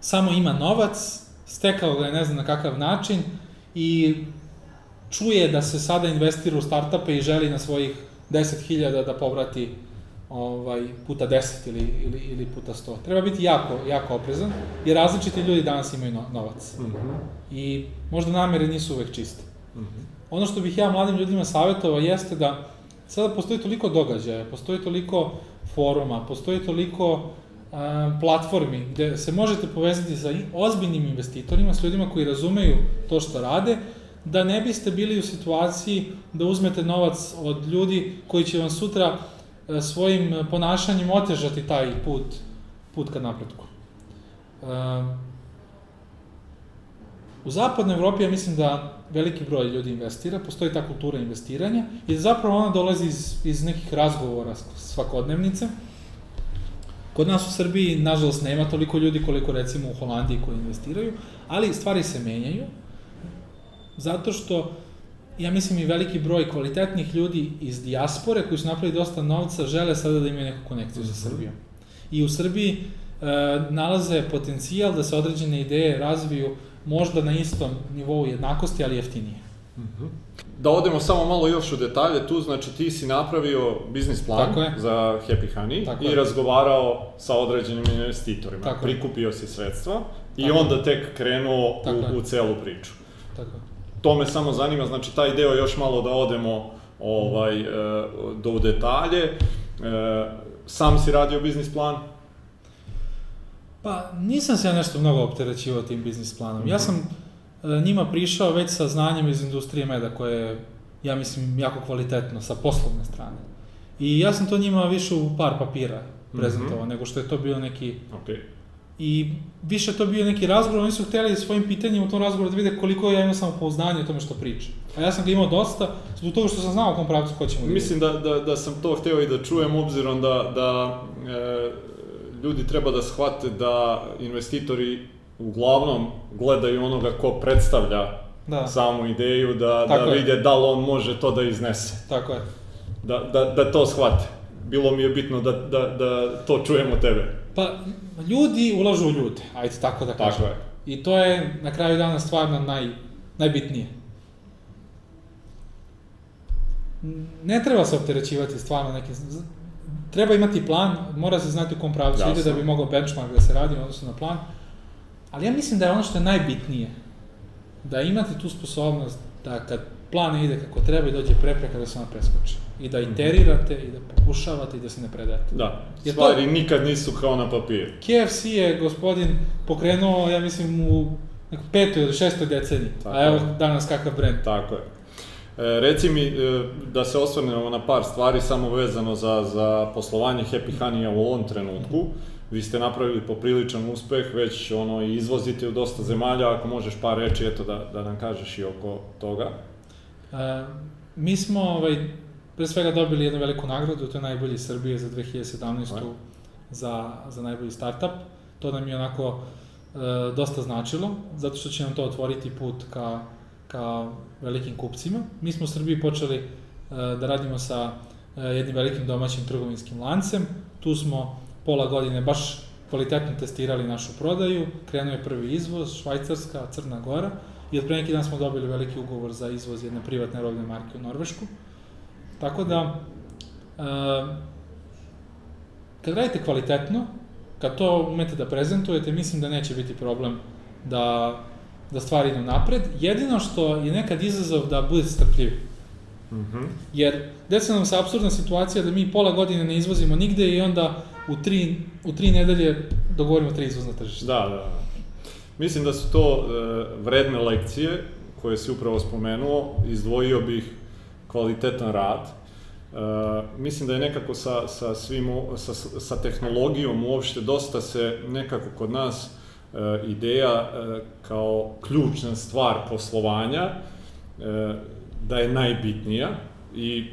samo ima novac stekao ga je ne znam na kakav način i čuje da se sada investira u startupe i želi na svojih 10.000 da povrati ovaj, puta 10 ili, ili, ili puta 100. Treba biti jako, jako oprezan, jer različiti ljudi danas imaju no, novac. Mm -hmm. I možda namere nisu uvek čiste. Mm -hmm. Ono što bih ja mladim ljudima savjetovao jeste da sada postoji toliko događaja, postoji toliko foruma, postoji toliko platformi gde se možete povezati sa ozbiljnim investitorima, s ljudima koji razumeju to što rade, da ne biste bili u situaciji da uzmete novac od ljudi koji će vam sutra e, svojim ponašanjem otežati taj put, put ka napretku. E, U zapadnoj Evropi ja mislim da veliki broj ljudi investira, postoji ta kultura investiranja i zapravo ona dolazi iz, iz nekih razgovora svakodnevnice. Kod nas u Srbiji, nažalost, nema toliko ljudi koliko recimo u Holandiji koji investiraju, ali stvari se menjaju, zato što ja mislim i veliki broj kvalitetnih ljudi iz dijaspore koji su napravili dosta novca žele sada da imaju neku konekciju sa mhm. Srbijom. I u Srbiji e, nalaze potencijal da se određene ideje razviju možda na istom nivou jednakosti, ali jeftinije. Da odemo samo malo još u detalje, tu znači ti si napravio biznis plan Tako je. za Happy Honey Tako i je. razgovarao sa određenim investitorima. Tako Prikupio si sredstva i Tako onda tek krenuo u, u celu priču. Tako To me samo zanima, znači taj deo još malo da odemo ovaj, e, do u detalje. E, sam si radio biznis plan? Pa, nisam se ja nešto mnogo opterećivao tim biznis planom. Ja sam e, njima prišao već sa znanjem iz industrije meda koje je, ja mislim, jako kvalitetno sa poslovne strane. I ja sam to njima više u par papira prezentovao, mm -hmm. nego što je to bio neki... Okay. I više to bio neki razgovor, oni su hteli svojim pitanjima u tom razgovoru da vide koliko ja imam samopouzdanje o tome što pričam. A ja sam ga imao dosta, zbog toga što sam znao u kom pravcu hoćemo da Mislim da, da, da sam to hteo i da čujem, obzirom da, da e, ljudi treba da shvate da investitori uglavnom gledaju onoga ko predstavlja da. samu ideju, da, da vide da li on može to da iznese. Tako je. Da, da, da to shvate. Bilo mi je bitno da, da, da to čujemo tebe. Pa, ljudi ulažu u ljude, ajde tako da kažem. Tako je. I to je na kraju dana stvarno naj, najbitnije. Ne treba se opterećivati stvarno nekim treba imati plan, mora se znati u kom pravcu ide da bi mogao benchmark da se radi odnosno na plan. Ali ja mislim da je ono što je najbitnije, da imate tu sposobnost da kad plan ide kako treba i dođe prepreka da se ona preskoči. I da mhm. iterirate i da pokušavate i da se ne predate. Da, Jer stvari to, nikad nisu kao na papiru. KFC je gospodin pokrenuo, ja mislim, u petoj ili šestoj deceniji. Tako a evo danas kakav brend. Tako je. E, reci mi e, da se osvrnemo na par stvari samo vezano za, za poslovanje Happy Honey-a u ovom trenutku. Vi ste napravili popriličan uspeh, već ono izvozite u dosta zemalja, ako možeš par reči eto da, da nam kažeš i oko toga. E, mi smo ovaj, pre svega dobili jednu veliku nagradu, to je najbolji Srbije za 2017. Aj. za, za najbolji startup. To nam je onako e, dosta značilo, zato što će nam to otvoriti put ka ka velikim kupcima. Mi smo u Srbiji počeli e, da radimo sa e, jednim velikim domaćim trgovinskim lancem. Tu smo pola godine baš kvalitetno testirali našu prodaju, krenuo je prvi izvoz, Švajcarska, Crna Gora, i od pre neki dan smo dobili veliki ugovor za izvoz jedne privatne robne marke u Norvešku. Tako da, e, kad radite kvalitetno, kad to umete da prezentujete, mislim da neće biti problem da da stvari idu napred. Jedino što je nekad izazov da bude strpljiv. Mm -hmm. Jer desi nam se absurdna situacija da mi pola godine ne izvozimo nigde i onda u tri, u tri nedelje dogovorimo tri izvozna tržišta. Da, da, da. Mislim da su to e, vredne lekcije koje si upravo spomenuo, izdvojio bih kvalitetan rad. E, mislim da je nekako sa, sa, svim, sa, sa tehnologijom uopšte dosta se nekako kod nas E, ideja e, kao ključna stvar poslovanja e, da je najbitnija i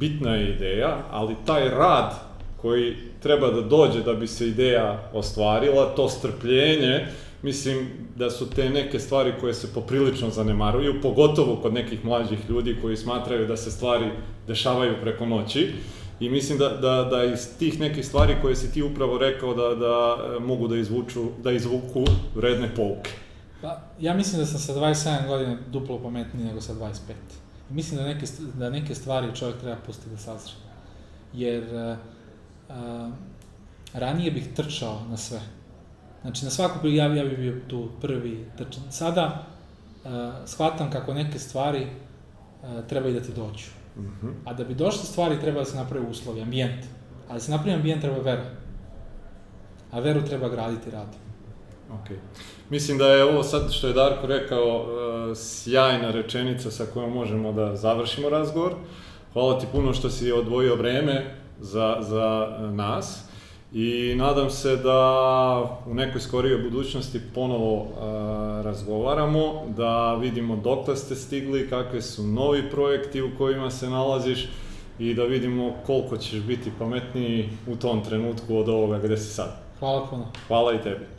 bitna je ideja, ali taj rad koji treba da dođe da bi se ideja ostvarila, to strpljenje, mislim da su te neke stvari koje se poprilično zanemaruju, pogotovo kod nekih mlađih ljudi koji smatraju da se stvari dešavaju preko noći. I mislim da, da, da iz tih nekih stvari koje si ti upravo rekao da, da e, mogu da izvuču, da izvuku vredne pouke. Pa, ja mislim da sam sa 27 godina duplo pametniji nego sa 25. I mislim da neke, da neke stvari čovjek treba pustiti da sazre. Jer uh, uh, ranije bih trčao na sve. Znači, na svaku ja, ja bih bio tu prvi trčan. Sada uh, shvatam kako neke stvari uh, treba i da ti dođu -hmm. A da bi došle stvari treba da se napravi uslovi, ambijent. A da se napravi ambijent treba vera. A veru treba graditi radom. Ok. Mislim da je ovo sad što je Darko rekao uh, sjajna rečenica sa kojom možemo da završimo razgovor. Hvala ti puno što si odvojio vreme za, za nas i nadam se da u nekoj skorijoj budućnosti ponovo uh, razgovaramo, da vidimo dokle ste stigli, kakve su novi projekti u kojima se nalaziš i da vidimo koliko ćeš biti pametniji u tom trenutku od ovoga gde si sad. Hvala puno. Hvala i tebi.